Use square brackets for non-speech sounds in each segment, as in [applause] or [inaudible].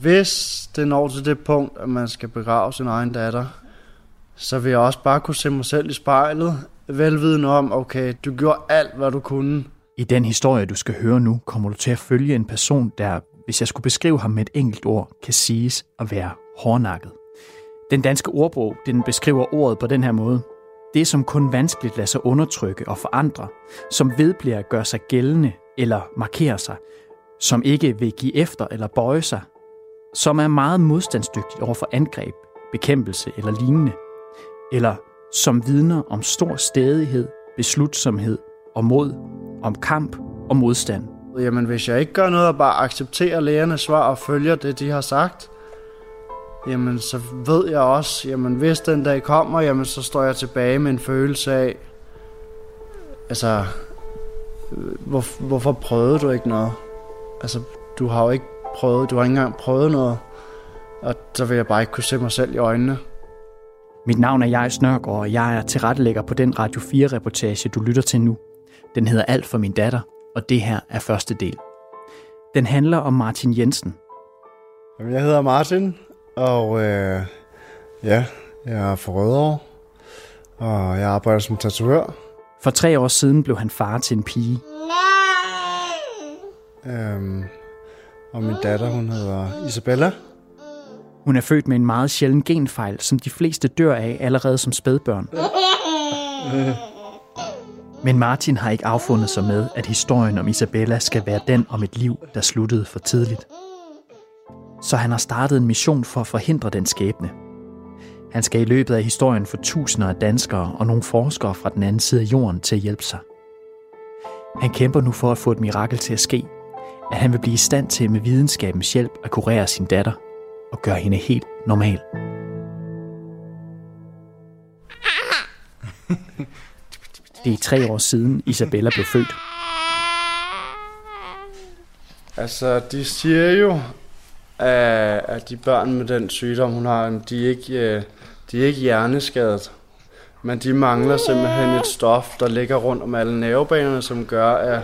Hvis det når til det punkt, at man skal begrave sin egen datter, så vil jeg også bare kunne se mig selv i spejlet, velviden om, okay, du gjorde alt, hvad du kunne. I den historie, du skal høre nu, kommer du til at følge en person, der, hvis jeg skulle beskrive ham med et enkelt ord, kan siges at være hårdnakket. Den danske ordbog, den beskriver ordet på den her måde. Det, som kun vanskeligt lader sig undertrykke og forandre, som vedbliver at gøre sig gældende eller markere sig, som ikke vil give efter eller bøje sig, som er meget modstandsdygtig over for angreb, bekæmpelse eller lignende, eller som vidner om stor stedighed, beslutsomhed og mod, om kamp og modstand. Jamen, hvis jeg ikke gør noget og bare accepterer lægernes svar og følger det, de har sagt, jamen, så ved jeg også, jamen, hvis den dag kommer, jamen, så står jeg tilbage med en følelse af, altså, øh, hvor, hvorfor prøvede du ikke noget? Altså, du har jo ikke prøvet, du har ikke engang prøvet noget, og så vil jeg bare ikke kunne se mig selv i øjnene. Mit navn er Jais Snørgaard, og jeg er tilrettelægger på den Radio 4-reportage, du lytter til nu. Den hedder Alt for min datter, og det her er første del. Den handler om Martin Jensen. Jeg hedder Martin, og øh, ja, jeg er fra Rødovre, og jeg arbejder som tatovør. For tre år siden blev han far til en pige. Øhm, og min datter, hun hedder Isabella. Hun er født med en meget sjælden genfejl, som de fleste dør af allerede som spædbørn. Men Martin har ikke affundet sig med, at historien om Isabella skal være den om et liv, der sluttede for tidligt. Så han har startet en mission for at forhindre den skæbne. Han skal i løbet af historien få tusinder af danskere og nogle forskere fra den anden side af jorden til at hjælpe sig. Han kæmper nu for at få et mirakel til at ske, at han vil blive i stand til med videnskabens hjælp at kurere sin datter og gøre hende helt normal. [laughs] Det er tre år siden Isabella blev født. Altså, de siger jo, at, at de børn med den sygdom, hun har, de er ikke, øh, de er ikke hjerneskadet. Men de mangler simpelthen et stof, der ligger rundt om alle nervebanerne, som gør, at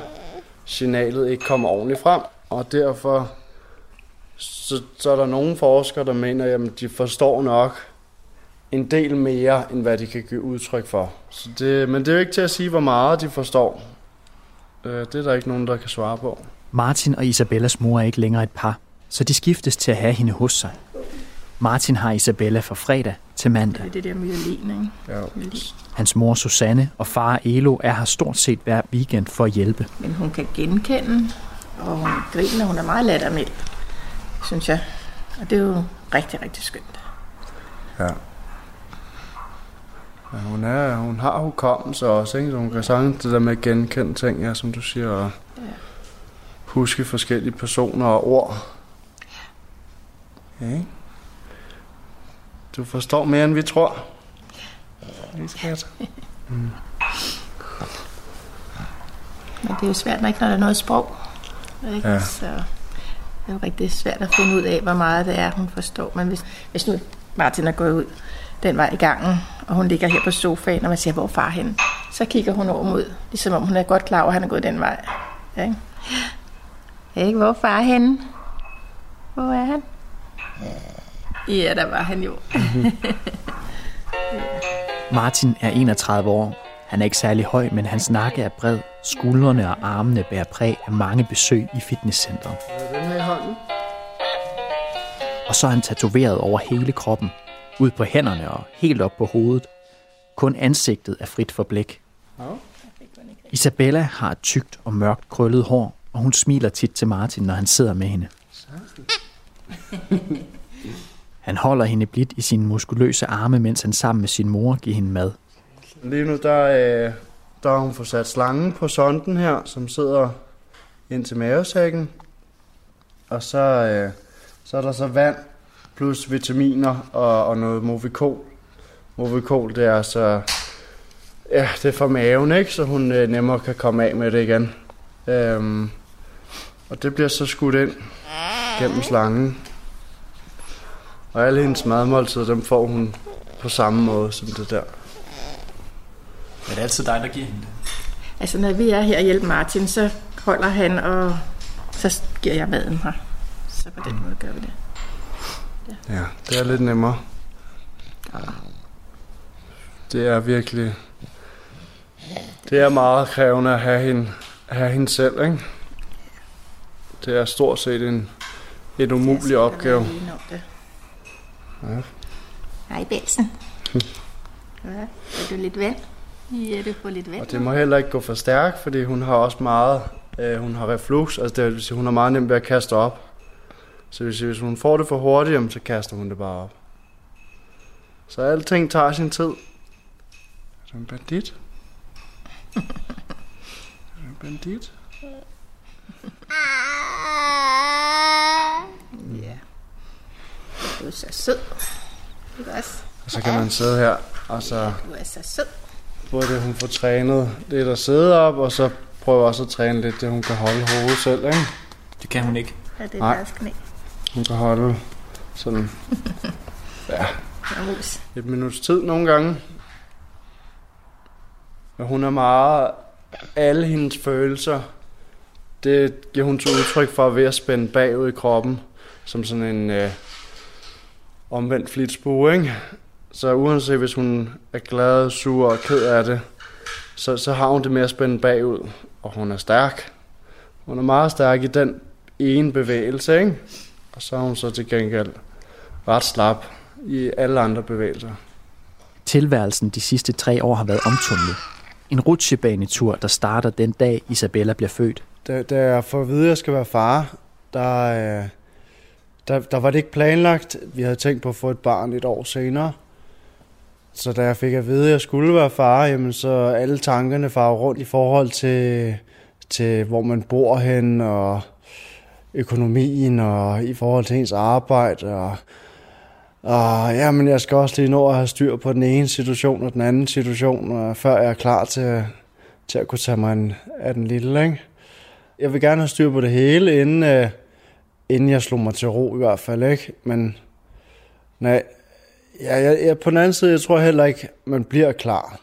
signalet ikke kommer ordentligt frem. Og derfor så, så er der nogle forskere, der mener, at de forstår nok en del mere, end hvad de kan give udtryk for. Så det, men det er jo ikke til at sige, hvor meget de forstår. Øh, det er der ikke nogen, der kan svare på. Martin og Isabellas mor er ikke længere et par, så de skiftes til at have hende hos sig. Martin har Isabella fra fredag til mandag. Det er det der myelin, ikke? Ja. Hans mor Susanne og far Elo er her stort set hver weekend for at hjælpe. Men hun kan genkende, og hun griner, hun er meget lattermild, synes jeg. Og det er jo rigtig, rigtig skønt. Ja. ja hun, er, hun har hukommelse også, ikke? Så hun kan sagtens det der med at genkende ting, ja, som du siger, og Ja. huske forskellige personer og ord. Ja, ikke? Du forstår mere, end vi tror. Ja, skat. [laughs] Men det er jo svært, når ikke når der er noget sprog. Ikke? Ja. Så det er jo rigtig svært at finde ud af, hvor meget det er, hun forstår. Men hvis, hvis nu Martin er gået ud den vej i gangen, og hun ligger her på sofaen, og man siger, hvor er far hen? Så kigger hun over mod, ligesom om hun er godt klar over, at han er gået den vej. Ja, Ikke? Ikke, hvor er far henne? Hvor er han? Ja, der var han jo. [laughs] Martin er 31 år. Han er ikke særlig høj, men hans nakke er bred. Skuldrene og armene bærer præg af mange besøg i fitnesscenteret. Den her i hånden. Og så er han tatoveret over hele kroppen. Ud på hænderne og helt op på hovedet. Kun ansigtet er frit for blæk. Ja. Isabella har et tykt og mørkt krøllet hår, og hun smiler tit til Martin, når han sidder med hende. [laughs] Han holder hende blidt i sine muskuløse arme, mens han sammen med sin mor giver hende mad. Lige nu, der, øh, der har hun fået sat slangen på sonden her, som sidder ind til mavesækken. Og så, øh, så er der så vand plus vitaminer og, og noget Movicol. Movicol, det er så... Ja, det er for maven, ikke? Så hun øh, nemmere kan komme af med det igen. Øhm, og det bliver så skudt ind gennem slangen. Og alle hendes madmåltider, dem får hun på samme måde som det der. Er det altid dig, der giver hende det? Altså, når vi er her og hjælper Martin, så holder han, og så giver jeg maden her. Så på den måde gør vi det. Ja, det er lidt nemmere. Det er virkelig... Det er meget krævende at have hende, have hende selv, ikke? Det er stort set en, en umulig opgave. Det. Ja. Hej, Belsen. Ja, er du lidt vand? Ja, du får lidt vand. Og det må heller ikke gå for stærkt, fordi hun har også meget... Øh, hun har reflux, altså det vil sige, hun har meget nemt ved at kaste op. Så sige, hvis hun får det for hurtigt, jamen, så kaster hun det bare op. Så alting tager sin tid. Er du en bandit? [laughs] er du en bandit? Ja. Du er så sød. Ikke også? Og så kan man sidde her, og så Du er så sød. burde hun få trænet lidt at sidde op, og så prøve også at træne lidt, det hun kan holde hovedet selv, ikke? Det kan hun ikke. Ja, det er Nej. deres knæ. Hun kan holde sådan [laughs] Ja, et minuts tid nogle gange. Og hun er meget... Alle hendes følelser, det giver hun til udtryk for ved at spænde bagud i kroppen, som sådan en øh, omvendt flitsbue, ikke? Så uanset hvis hun er glad, sur og ked af det, så, så har hun det med at spænde bagud, og hun er stærk. Hun er meget stærk i den ene bevægelse, ikke? Og så er hun så til gengæld ret slap i alle andre bevægelser. Tilværelsen de sidste tre år har været omtumlet. En rutsjebanetur, der starter den dag, Isabella bliver født. Da, da jeg får at vide, at jeg skal være far, der, øh, der, der var det ikke planlagt. Vi havde tænkt på at få et barn et år senere. Så da jeg fik at vide, at jeg skulle være far, jamen så alle tankerne farver rundt i forhold til, til hvor man bor hen, og økonomien, og i forhold til ens arbejde. Og, og jamen, jeg skal også lige nå at have styr på den ene situation og den anden situation, og før jeg er klar til, til at kunne tage mig en, af den lille, ikke? Jeg vil gerne have styr på det hele, inden, øh, inden jeg slog mig til ro i hvert fald, ikke? Men nej, ja, jeg, jeg, på den anden side, jeg tror heller ikke, man bliver klar.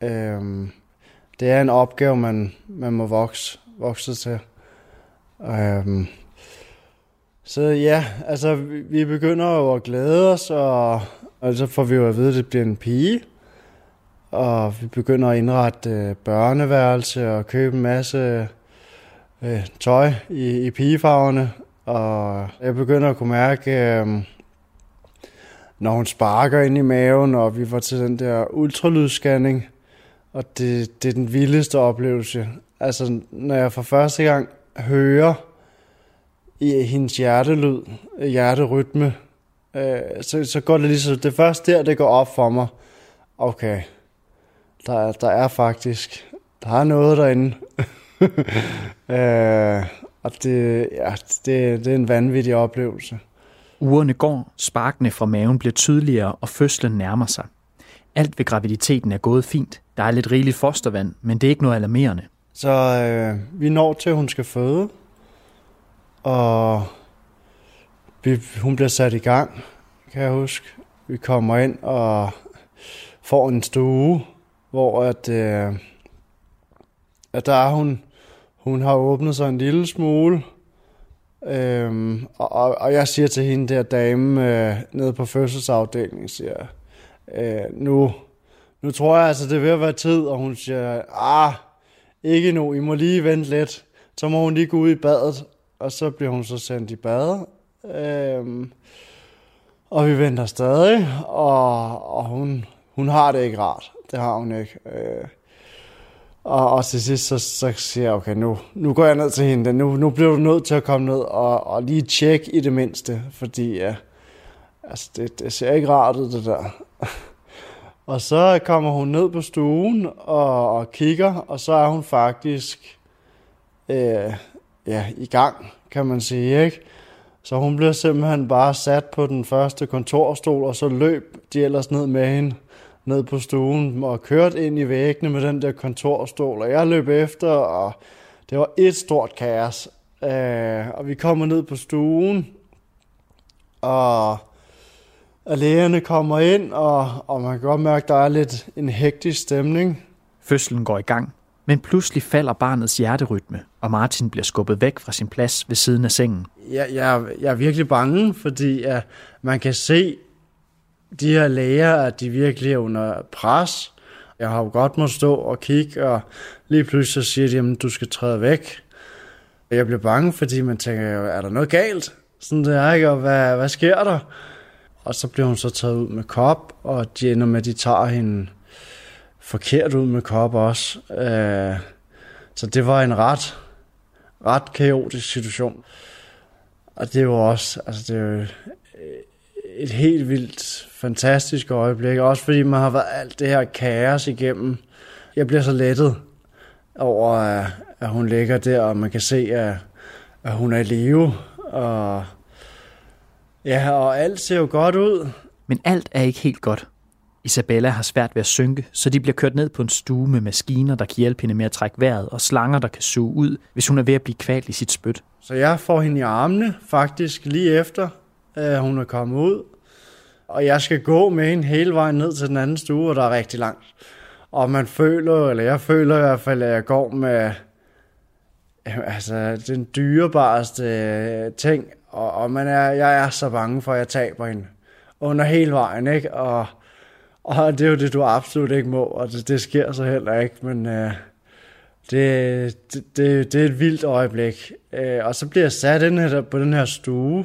Øhm, det er en opgave, man, man må vokse, vokse til. Øhm, så ja, altså vi- vi begynder jo at glæde os, og, og så får vi jo at vide, at det bliver en pige. Og vi begynder at indrette øh, børneværelse og købe en masse øh, tøj i, i pigefarverne. Og jeg begynder at kunne mærke, øh, når hun sparker ind i maven, og vi var til den der ultralydsscanning. Og det, det er den vildeste oplevelse. Altså, når jeg for første gang hører i hendes hjertelyd, hjerterytme, øh, så, så går det ligesom, det er først der, det går op for mig. Okay, der der er faktisk, der er noget derinde. [laughs] øh, og det, ja, det, det er en vanvittig oplevelse. Ugerne går, sparkene fra maven bliver tydeligere, og fødslen nærmer sig. Alt ved graviditeten er gået fint. Der er lidt rigeligt fostervand, men det er ikke noget alarmerende. Så øh, vi når til, at hun skal føde, og vi, hun bliver sat i gang, kan jeg huske. Vi kommer ind og får en stue, hvor at, øh, at der er hun, hun har åbnet sig en lille smule, øhm, og, og, og jeg siger til hende der dame øh, nede på fødselsafdelingen, siger jeg, øh, nu, nu tror jeg altså, det er ved at være tid, og hun siger, ah, ikke nu, I må lige vente lidt. Så må hun lige gå ud i badet, og så bliver hun så sendt i bad. Øhm, og vi venter stadig, og, og hun, hun har det ikke rart. Det har hun ikke. Øh, og, og til sidst, så, så siger jeg, okay, nu, nu går jeg ned til hende. Nu, nu bliver du nødt til at komme ned og, og lige tjekke i det mindste, fordi ja, altså, det, det ser ikke rart ud, det der. [laughs] Og så kommer hun ned på stuen og, og kigger, og så er hun faktisk øh, ja, i gang, kan man sige, ikke? Så hun bliver simpelthen bare sat på den første kontorstol, og så løb de ellers ned med hende ned på stuen og kørt ind i væggene med den der kontorstol, og jeg løb efter, og det var et stort kaos. Øh, og vi kommer ned på stuen, og og lægerne kommer ind, og, og man kan godt mærke, at der er lidt en hektisk stemning. Fødslen går i gang, Men pludselig falder barnets hjerterytme, og Martin bliver skubbet væk fra sin plads ved siden af sengen. Jeg, jeg, jeg er virkelig bange, fordi uh, man kan se de her læger, at de virkelig er under pres. Jeg har jo godt må stå og kigge, og lige pludselig så siger de, at du skal træde væk. Jeg bliver bange, fordi man tænker, er der noget galt? Sådan det er ikke, og hvad, hvad sker der? Og så bliver hun så taget ud med kop, og de ender med, at de tager hende forkert ud med kop også. Øh, så det var en ret, ret kaotisk situation. Og det var også, altså det var et helt vildt fantastisk øjeblik, også fordi man har været alt det her kaos igennem. Jeg bliver så lettet over, at hun ligger der, og man kan se, at, at hun er i live, og ja, og alt ser jo godt ud. Men alt er ikke helt godt. Isabella har svært ved at synke, så de bliver kørt ned på en stue med maskiner, der kan hjælpe hende med at trække vejret, og slanger, der kan suge ud, hvis hun er ved at blive kvalt i sit spyt. Så jeg får hende i armene faktisk lige efter, at hun er kommet ud. Og jeg skal gå med hende hele vejen ned til den anden stue, og der er rigtig langt. Og man føler, eller jeg føler i hvert fald, at jeg går med altså, den dyrebareste øh, ting. Og, og man er, jeg er så bange for, at jeg taber hende under hele vejen, ikke? Og, og det er jo det, du absolut ikke må, og det, det sker så heller ikke, men øh, det, det, det, det er et vildt øjeblik. Øh, og så bliver jeg sat ind her, på den her stue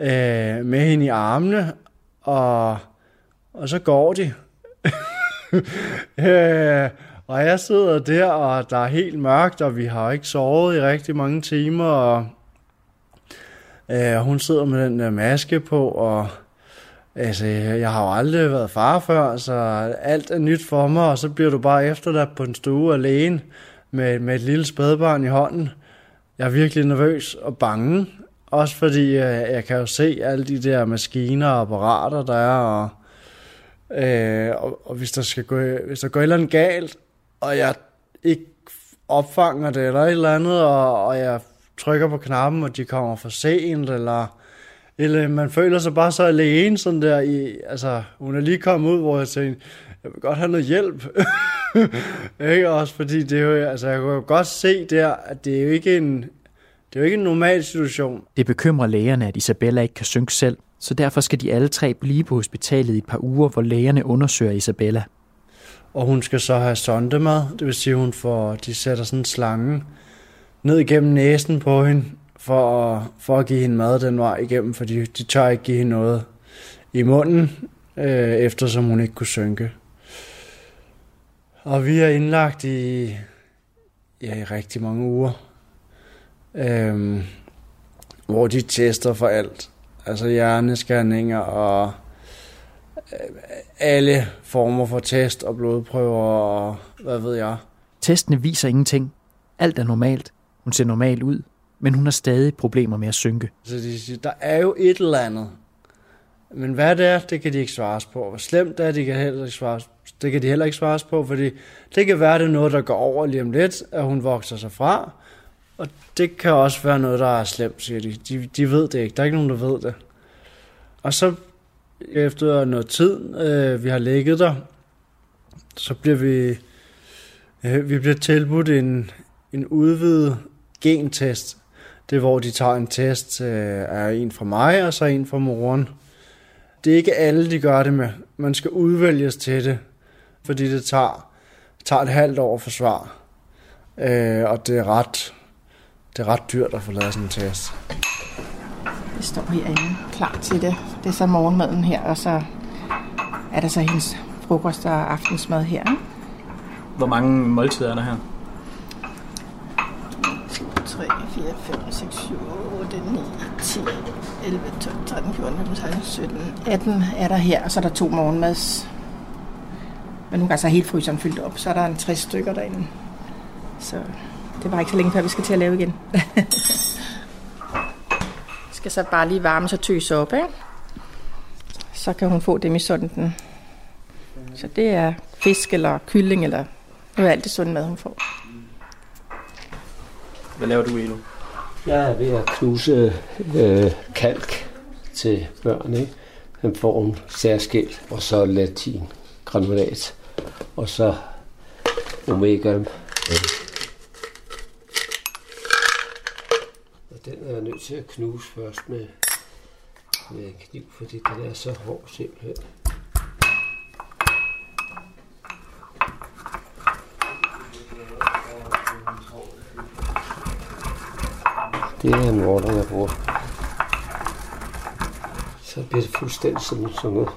øh, med hende i armene, og, og så går de. uh, [laughs] og jeg sidder der, og der er helt mørkt, og vi har ikke sovet i rigtig mange timer, og øh, hun sidder med den der maske på, og Altså, jeg har jo aldrig været far før, så alt er nyt for mig, og så bliver du bare efterladt på en stue alene med, med et lille spædbarn i hånden. Jeg er virkelig nervøs og bange, også fordi jeg, jeg kan jo se alle de der maskiner og apparater, der er, og, øh, og, og hvis, der skal gå, hvis der går et eller andet galt, og jeg ikke opfanger det eller et eller andet, og, og jeg trykker på knappen, og de kommer for sent, eller eller man føler sig bare så alene, sådan der i, altså, hun er lige kommet ud, hvor jeg tænkte, jeg vil godt have noget hjælp. [laughs] ikke også, fordi det er jo, altså, jeg kan jo godt se der, at det er jo ikke en, det er jo ikke en normal situation. Det bekymrer lægerne, at Isabella ikke kan synke selv, så derfor skal de alle tre blive på hospitalet i et par uger, hvor lægerne undersøger Isabella. Og hun skal så have sondemad, det vil sige, hun får, de sætter sådan en slange ned igennem næsen på hende, for at, for at give hende mad den vej igennem, fordi de tør ikke give hende noget i munden, øh, eftersom hun ikke kunne synke. Og vi er indlagt i, ja, i rigtig mange uger, øh, hvor de tester for alt. Altså hjerneskanninger og øh, alle former for test og blodprøver og hvad ved jeg. Testene viser ingenting. Alt er normalt. Hun ser normal ud men hun har stadig problemer med at synke. Så de siger, der er jo et eller andet. Men hvad det er, det kan de ikke svares på. Hvor slemt det er, det kan, heller ikke svares, det kan de heller ikke svares på, fordi det kan være, det er noget, der går over lige om lidt, at hun vokser sig fra. Og det kan også være noget, der er slemt, siger de. De, de ved det ikke. Der er ikke nogen, der ved det. Og så efter noget tid, øh, vi har ligget der, så bliver vi, øh, vi bliver tilbudt en, en udvidet gentest, det er, hvor de tager en test øh, af en fra mig, og så en fra moren. Det er ikke alle, de gør det med. Man skal udvælges til det, fordi det tager, tager et halvt år for svar. Øh, og det er, ret, det er ret dyrt at få lavet sådan en test. Det står herinde klar til det. Det er så morgenmaden her, og så er der så hendes frokost og aftensmad her. Hvor mange måltider er der her? 3, 4, 5, 6, 7, 8, 9, 10, 11, 12, 13, 14, 15, 16, 17, 18 er der her, og så er der to morgenmads. Men nogle gange så er helt fryseren fyldt op, så er der en 60 stykker derinde. Så det var ikke så længe før, vi skal til at lave igen. [laughs] skal så bare lige varme så tøse op, ikke? Så kan hun få dem i sonden. Så det er fisk eller kylling, eller er alt det sunde mad, hun får. Hvad laver du, Elo? Jeg er ved at knuse øh, kalk til børn. Ikke? Den får en særskilt, og så latin granulat, og så omega Og den er jeg nødt til at knuse først med, med en kniv, fordi den er så hård simpelthen. Det er en morter, jeg bruger. Så bliver det fuldstændig sådan, sådan noget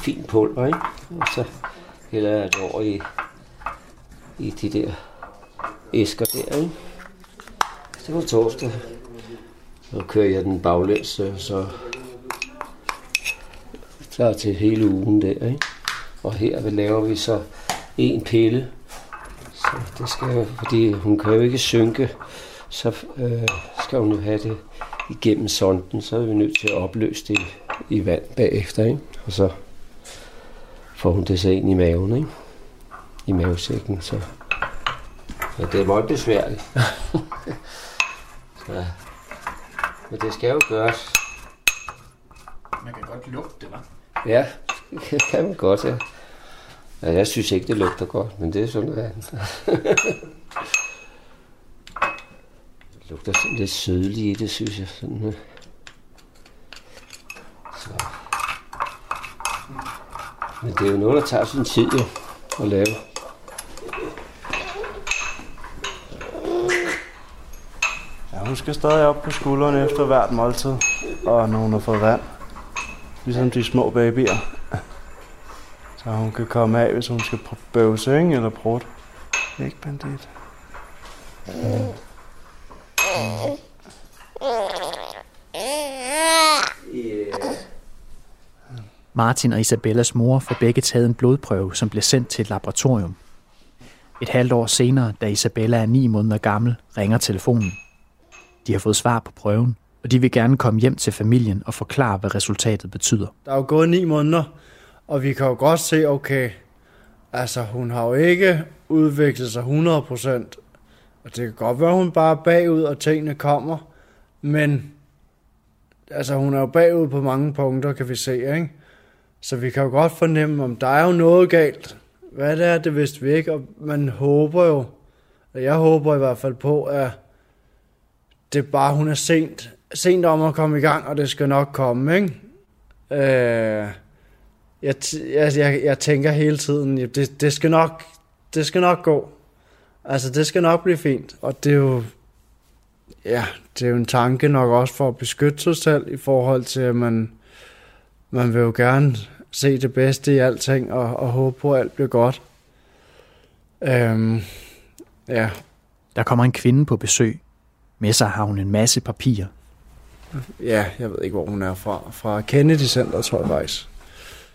fint pulver, ikke? Og så hælder jeg det over i, i de der æsker der, ikke? Det var torsdag. Så kører jeg den baglæns, så- så klar til hele ugen der, ikke? Og her laver vi så en pille. Så det skal, fordi hun kan jo ikke synke, så øh, skal hun jo have det igennem sonden, så er vi nødt til at opløse det i vand bagefter, ikke? Og så får hun det så ind i maven, ikke? I mavesækken, så... Så det er meget besværligt. [laughs] så, men det skal jo gøres. Man kan godt lugte det, hva'? Ja, det kan man godt, ja. ja. Jeg synes ikke, det lugter godt, men det er sådan noget andet. [laughs] det lugter sådan lidt sødligt i det, synes jeg. Sådan, øh. så. Men det er jo noget, der tager sin tid jo, at lave. Hun skal stadig op på skuldrene efter hvert måltid, og når hun har fået vand. Ligesom de små babyer. Så hun kan komme af, hvis hun skal bøvse, ikke? Eller prut. Ikke bandit. Martin og Isabellas mor får begge taget en blodprøve, som bliver sendt til et laboratorium. Et halvt år senere, da Isabella er ni måneder gammel, ringer telefonen. De har fået svar på prøven, og de vil gerne komme hjem til familien og forklare, hvad resultatet betyder. Der er jo gået ni måneder, og vi kan jo godt se, okay, altså hun har jo ikke udviklet sig 100%. Og det kan godt være, hun bare er bagud, og tingene kommer. Men altså, hun er jo bagud på mange punkter, kan vi se, ikke? Så vi kan jo godt fornemme, om der er jo noget galt. Hvad det er, det vidste vi ikke, og man håber jo, og jeg håber i hvert fald på, at det er bare, hun er sent, sent om at komme i gang, og det skal nok komme, ikke? Øh, jeg, jeg, jeg, jeg tænker hele tiden, det, det, skal nok, det skal nok gå. Altså, det skal nok blive fint. Og det er jo, ja, det er jo en tanke nok også for at beskytte sig selv i forhold til, at man, man vil jo gerne se det bedste i alting og, og håbe på, at alt bliver godt. Øhm, ja, Der kommer en kvinde på besøg. Med sig har hun en masse papirer. ja, jeg ved ikke, hvor hun er fra. Fra Kennedy Center, tror jeg faktisk.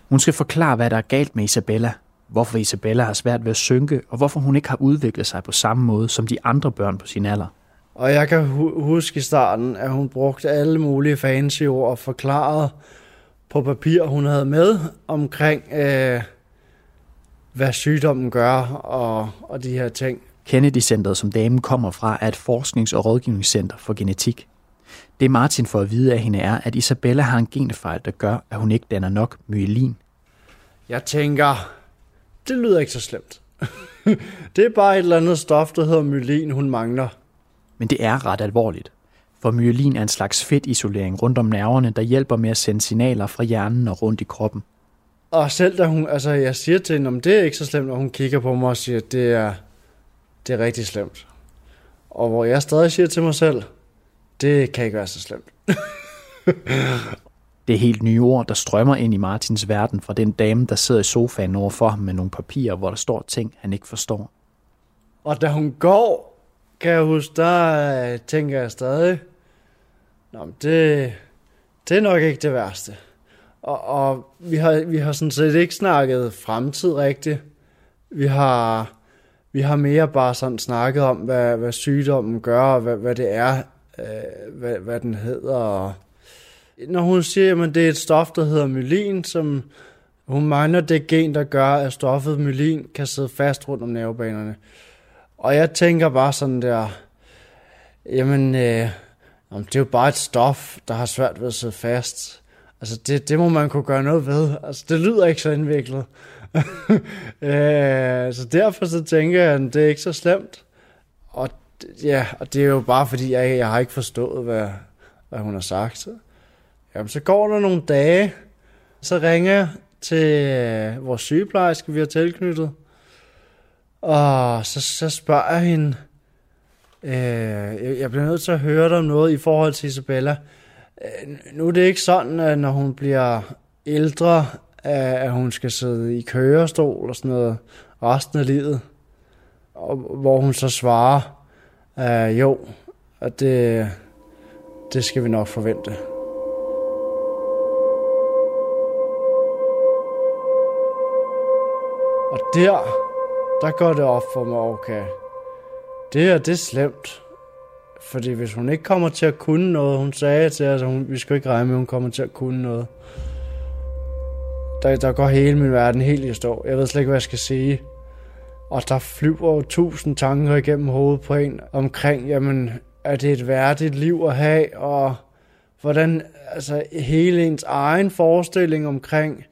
Hun skal forklare, hvad der er galt med Isabella, hvorfor Isabella har svært ved at synke, og hvorfor hun ikke har udviklet sig på samme måde som de andre børn på sin alder. Og jeg kan hu- huske i starten, at hun brugte alle mulige fancy ord og forklarede på papir, hun havde med omkring, øh, hvad sygdommen gør og, og de her ting. Kennedy Centeret, som damen kommer fra, er et forsknings- og rådgivningscenter for genetik. Det Martin får at vide af hende er, at Isabella har en genfejl, der gør, at hun ikke danner nok myelin. Jeg tænker, det lyder ikke så slemt. [laughs] det er bare et eller andet stof, der hedder myelin, hun mangler. Men det er ret alvorligt. For myelin er en slags fedtisolering rundt om nerverne, der hjælper med at sende signaler fra hjernen og rundt i kroppen. Og selv da hun, altså jeg siger til hende, om det er ikke så slemt, og hun kigger på mig og siger, at det er, det er rigtig slemt. Og hvor jeg stadig siger til mig selv, det kan ikke være så slemt. [laughs] Det er helt nye ord, der strømmer ind i Martins verden fra den dame, der sidder i sofaen overfor ham med nogle papirer, hvor der står ting, han ikke forstår. Og da hun går, kan jeg huske, der øh, tænker jeg stadig, Nå, men det, det er nok ikke det værste. Og, og vi, har, vi har sådan set ikke snakket fremtid rigtigt. Vi har, vi har mere bare sådan snakket om, hvad, hvad sygdommen gør, og hvad, hvad det er, øh, hvad, hvad den hedder. Og når hun siger, at det er et stof, der hedder myelin, som hun mangler det gen, der gør, at stoffet myelin kan sidde fast rundt om nervebanerne. Og jeg tænker bare sådan der, jamen, øh, jamen, det er jo bare et stof, der har svært ved at sidde fast. Altså, det, det må man kunne gøre noget ved. Altså, det lyder ikke så indviklet. [laughs] øh, så derfor så tænker jeg, at det er ikke så slemt. og, ja, og det er jo bare fordi, jeg, jeg har ikke forstået, hvad, hvad hun har sagt. Jamen, så går der nogle dage, så ringer jeg til øh, vores sygeplejerske, vi har tilknyttet, og så, så spørger jeg hende, øh, jeg, jeg bliver nødt til at høre dig om noget i forhold til Isabella. Øh, nu er det ikke sådan, at når hun bliver ældre, at hun skal sidde i kørestol og sådan noget resten af livet. Og, hvor hun så svarer, øh, jo, at det, det skal vi nok forvente. Og der, der går det op for mig, okay, det her, det er slemt. Fordi hvis hun ikke kommer til at kunne noget, hun sagde til os, at hun, vi skal ikke regne med, at hun kommer til at kunne noget. Der, der går hele min verden helt i stå. Jeg ved slet ikke, hvad jeg skal sige. Og der flyver tusind tanker igennem hovedet på en omkring, jamen, er det et værdigt liv at have, og hvordan altså, hele ens egen forestilling omkring,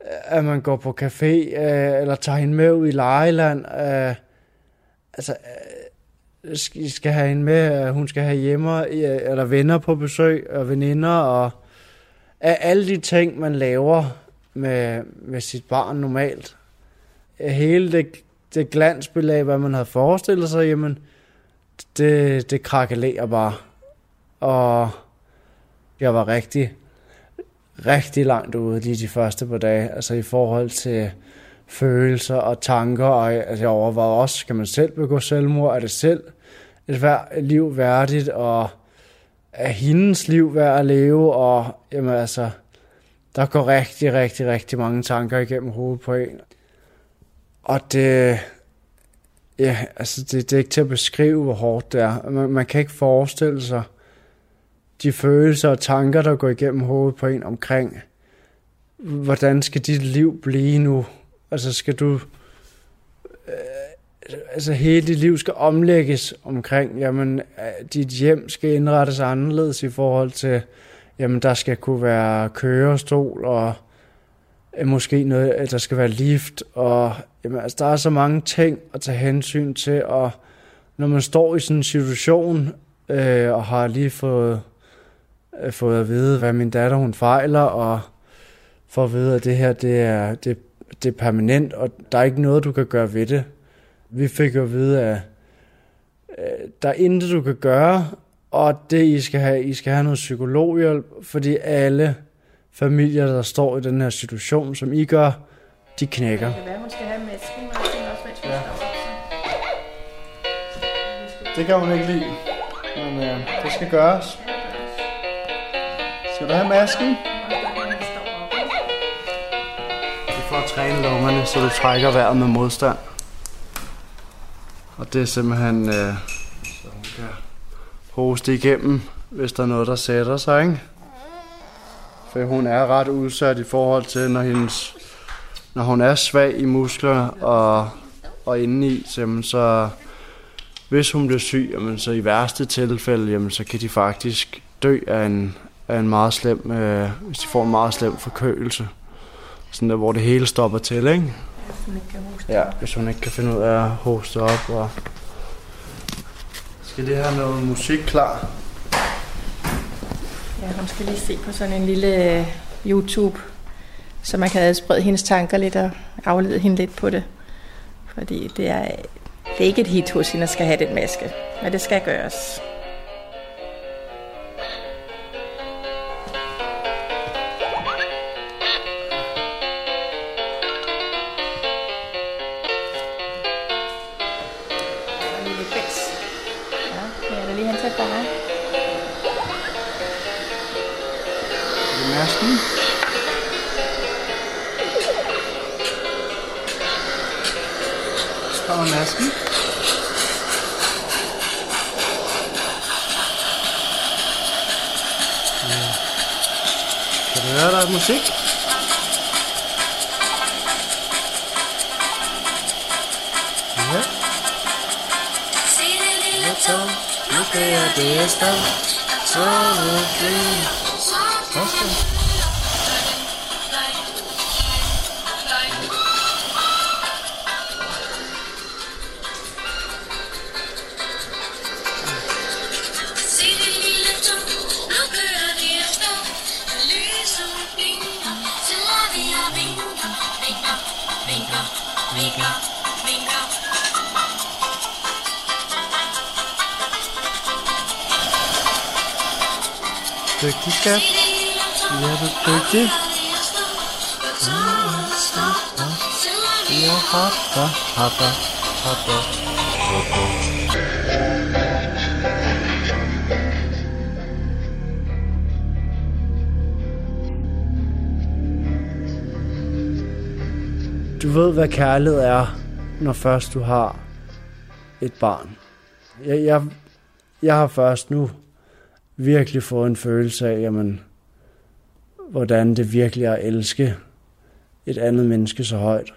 øh, at man går på café, øh, eller tager hende med ud i lejeland, øh, altså, øh, skal have hende med, øh, hun skal have hjemme, øh, eller venner på besøg, og veninder, og af alle de ting, man laver med, med sit barn normalt. Hele det, det glansbillede af, hvad man havde forestillet sig, jamen, det, det krakalerer bare. Og jeg var rigtig, rigtig langt ude lige de første par dage, altså i forhold til følelser og tanker, og altså jeg overvejede også, skal man selv begå selvmord, er det selv et liv værdigt, og er hendes liv værd at leve, og jamen altså, der går rigtig, rigtig, rigtig mange tanker igennem hovedet på en. Og det, ja, altså det, det er ikke til at beskrive, hvor hårdt det er. Man, man kan ikke forestille sig de følelser og tanker, der går igennem hovedet på en omkring, hvordan skal dit liv blive nu? Altså skal du, øh, altså hele dit liv skal omlægges omkring, jamen øh, dit hjem skal indrettes anderledes i forhold til, jamen der skal kunne være kørestol, og øh, måske noget, at der skal være lift, og jamen, altså, der er så mange ting at tage hensyn til, og når man står i sådan en situation, øh, og har lige fået, øh, fået at vide, hvad min datter hun fejler, og for at vide, at det her det er, det, det er permanent, og der er ikke noget, du kan gøre ved det. Vi fik jo at vide, at øh, der er intet, du kan gøre, og det, I skal have, I skal have noget psykologhjælp, fordi alle familier, der står i den her situation, som I gør, de knækker. Det kan være, hun skal have det også, Ja. Det kan hun ikke lide, men øh, det skal gøres. Skal du have masken? Det er for at træne lungerne, så du trækker vejret med modstand. Og det er simpelthen, øh, hoste igennem, hvis der er noget, der sætter sig, ikke? For hun er ret udsat i forhold til, når, hendes, når hun er svag i muskler og, og indeni, så, jamen, så hvis hun bliver syg, jamen, så i værste tilfælde, jamen, så kan de faktisk dø af en, af en meget slem, øh, hvis de får en meget slem forkølelse. Sådan der, hvor det hele stopper til, ikke? Hun ikke kan hoste. Ja, hvis hun ikke kan finde ud af at hoste op. Og... Skal det have noget musik klar? Ja, hun skal lige se på sådan en lille øh, YouTube, så man kan adsprede hendes tanker lidt og aflede hende lidt på det. Fordi det er, det er ikke et hit hos hende at skal have den maske, men det skal gøres. Er det masken? Så kommer masken. Ja. Kan du høre, der er musik? Ja. Så, nu skal jeg det afsted. Så nu Okay. Dygtig skat. Ja, du er dygtig. Ja, hoppa, hoppa, hoppa. Du ved, hvad kærlighed er, når først du har et barn. Jeg, jeg, jeg har først nu virkelig fået en følelse af, jamen, hvordan det virkelig er at elske et andet menneske så højt.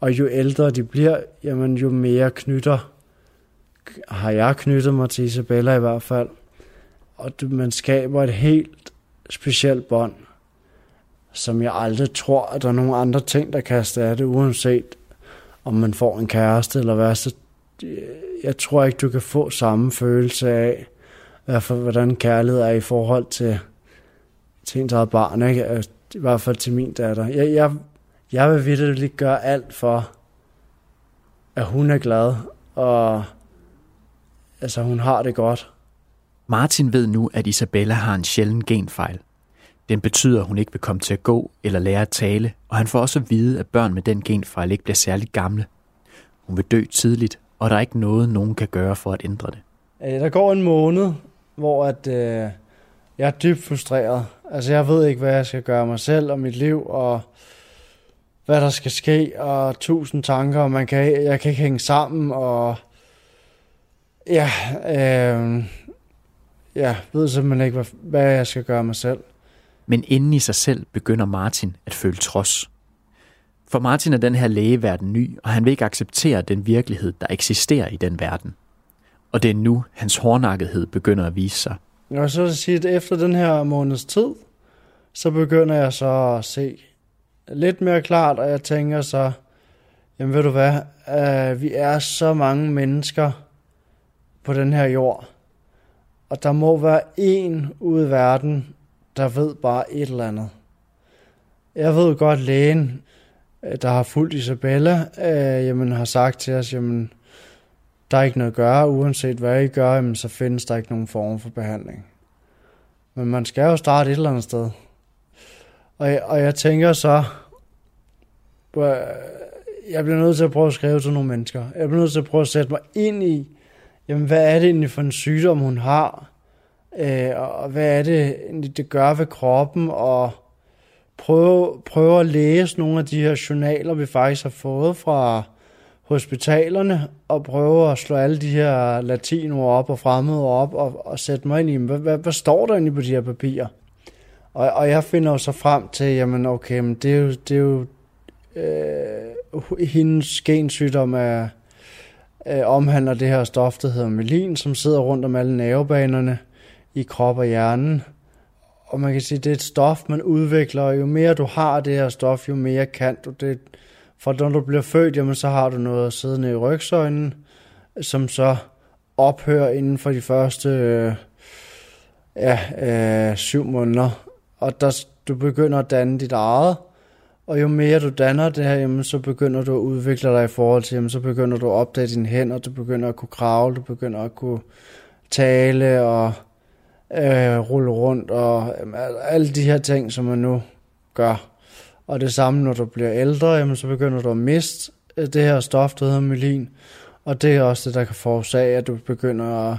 Og jo ældre de bliver, jamen, jo mere knytter, har jeg knyttet mig til Isabella i hvert fald. Og det, man skaber et helt specielt bånd, som jeg aldrig tror, at der er nogen andre ting, der kan erstatte, uanset om man får en kæreste eller hvad. Så øh, jeg tror ikke, du kan få samme følelse af, hvert fald, hvordan kærlighed er i forhold til, til ens eget barn, ikke? Altså, I hvert fald til min datter. Jeg, jeg, jeg vil virkelig gøre alt for, at hun er glad, og altså, hun har det godt. Martin ved nu, at Isabella har en sjælden genfejl. Den betyder, at hun ikke vil komme til at gå eller lære at tale, og han får også at vide, at børn med den genfejl ikke bliver særlig gamle. Hun vil dø tidligt, og der er ikke noget, nogen kan gøre for at ændre det. Øh, Der går en måned, hvor at, øh, jeg er dybt frustreret. Altså, jeg ved ikke, hvad jeg skal gøre mig selv og mit liv, og hvad der skal ske, og tusind tanker, og man kan, jeg kan ikke hænge sammen, og ja, øh, jeg ved simpelthen ikke, hvad, hvad jeg skal gøre mig selv. Men inden i sig selv begynder Martin at føle trods. For Martin er den her lægeverden ny, og han vil ikke acceptere den virkelighed, der eksisterer i den verden. Og det er nu, hans hårdnakkethed begynder at vise sig. Og så vil jeg sige, at efter den her måneds tid, så begynder jeg så at se lidt mere klart, og jeg tænker så, jamen ved du hvad, uh, vi er så mange mennesker på den her jord, og der må være en ude i verden, der ved bare et eller andet. Jeg ved godt, lægen, øh, der har fulgt Isabella, øh, jamen, har sagt til os, jamen, der er ikke noget at gøre, uanset hvad I gør, jamen, så findes der ikke nogen form for behandling. Men man skal jo starte et eller andet sted. Og jeg, og jeg tænker så, jeg bliver nødt til at prøve at skrive til nogle mennesker. Jeg bliver nødt til at prøve at sætte mig ind i, jamen, hvad er det egentlig for en sygdom, hun har? Øh, og hvad er det, egentlig, det gør ved kroppen? Og prøve, prøve at læse nogle af de her journaler, vi faktisk har fået fra hospitalerne, og prøve at slå alle de her latinoer op og fremmede op, og, og sætte mig ind i, hvad, hvad, hvad står der egentlig på de her papirer? Og, og jeg finder jo så frem til, jamen okay, men det er jo, det er jo øh, hendes gensygdom er, øh, omhandler det her stof, der hedder melin, som sidder rundt om alle nervebanerne i krop og hjernen. Og man kan sige, det er et stof, man udvikler, og jo mere du har det her stof, jo mere kan du det. For når du bliver født, jamen, så har du noget siddende i rygsøjlen, som så ophører inden for de første øh, ja, øh, syv måneder. Og der, du begynder at danne dit eget, og jo mere du danner det her, jamen, så begynder du at udvikle dig i forhold til, jamen, så begynder du at opdage dine hænder, du begynder at kunne kravle, du begynder at kunne tale og øh, rulle rundt og øh, alle de her ting, som man nu gør. Og det samme, når du bliver ældre, jamen, så begynder du at miste øh, det her stof, der hedder myelin. Og det er også det, der kan forårsage, at du begynder at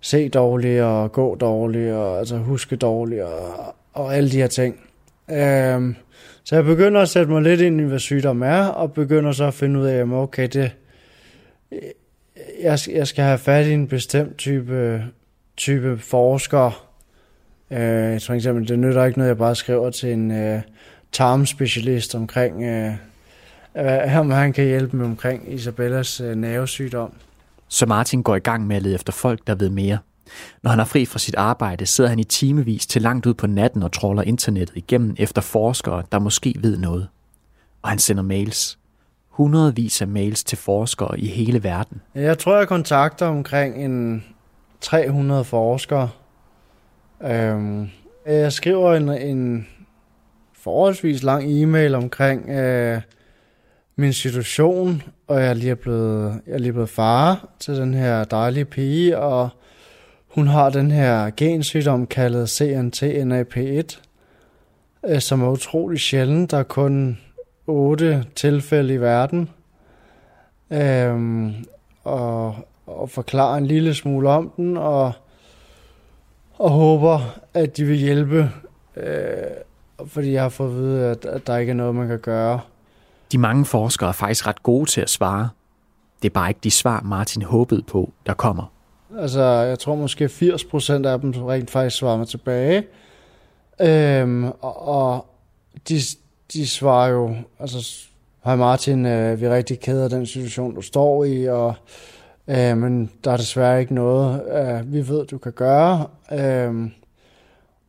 se dårligt og gå dårligt og altså huske dårligt og, og alle de her ting. Øhm, så jeg begynder at sætte mig lidt ind i, hvad sygdom er, og begynder så at finde ud af, at okay, det, jeg, jeg skal have fat i en bestemt type, type forsker. Øh, for eksempel, det nytter ikke noget, jeg bare skriver til en øh, tarmspecialist omkring, øh, om han kan hjælpe mig omkring Isabellas øh, nervesygdom. Så Martin går i gang med at lede efter folk, der ved mere. Når han er fri fra sit arbejde, sidder han i timevis til langt ud på natten og tråler internettet igennem efter forskere, der måske ved noget. Og han sender mails. Hundredvis af mails til forskere i hele verden. Jeg tror, jeg kontakter omkring en 300 forskere. Øhm, jeg skriver en, en forholdsvis lang e-mail omkring, øh, min situation, og jeg er lige blevet, jeg er lige blevet far til den her dejlige pige, og hun har den her gensygdom kaldet CNTNAP1, øh, som er utrolig sjældent. Der er kun otte tilfælde i verden. Øhm, og, og forklare en lille smule om den, og, og håber, at de vil hjælpe, øh, fordi jeg har fået at vide, at, der ikke er noget, man kan gøre. De mange forskere er faktisk ret gode til at svare. Det er bare ikke de svar, Martin håbede på, der kommer. Altså, jeg tror måske 80 procent af dem rent faktisk svarer mig tilbage. Øhm, og, og de, de svarer jo, altså, hej Martin, øh, vi er rigtig kede af den situation, du står i, og, øh, men der er desværre ikke noget, øh, vi ved, du kan gøre. Øh,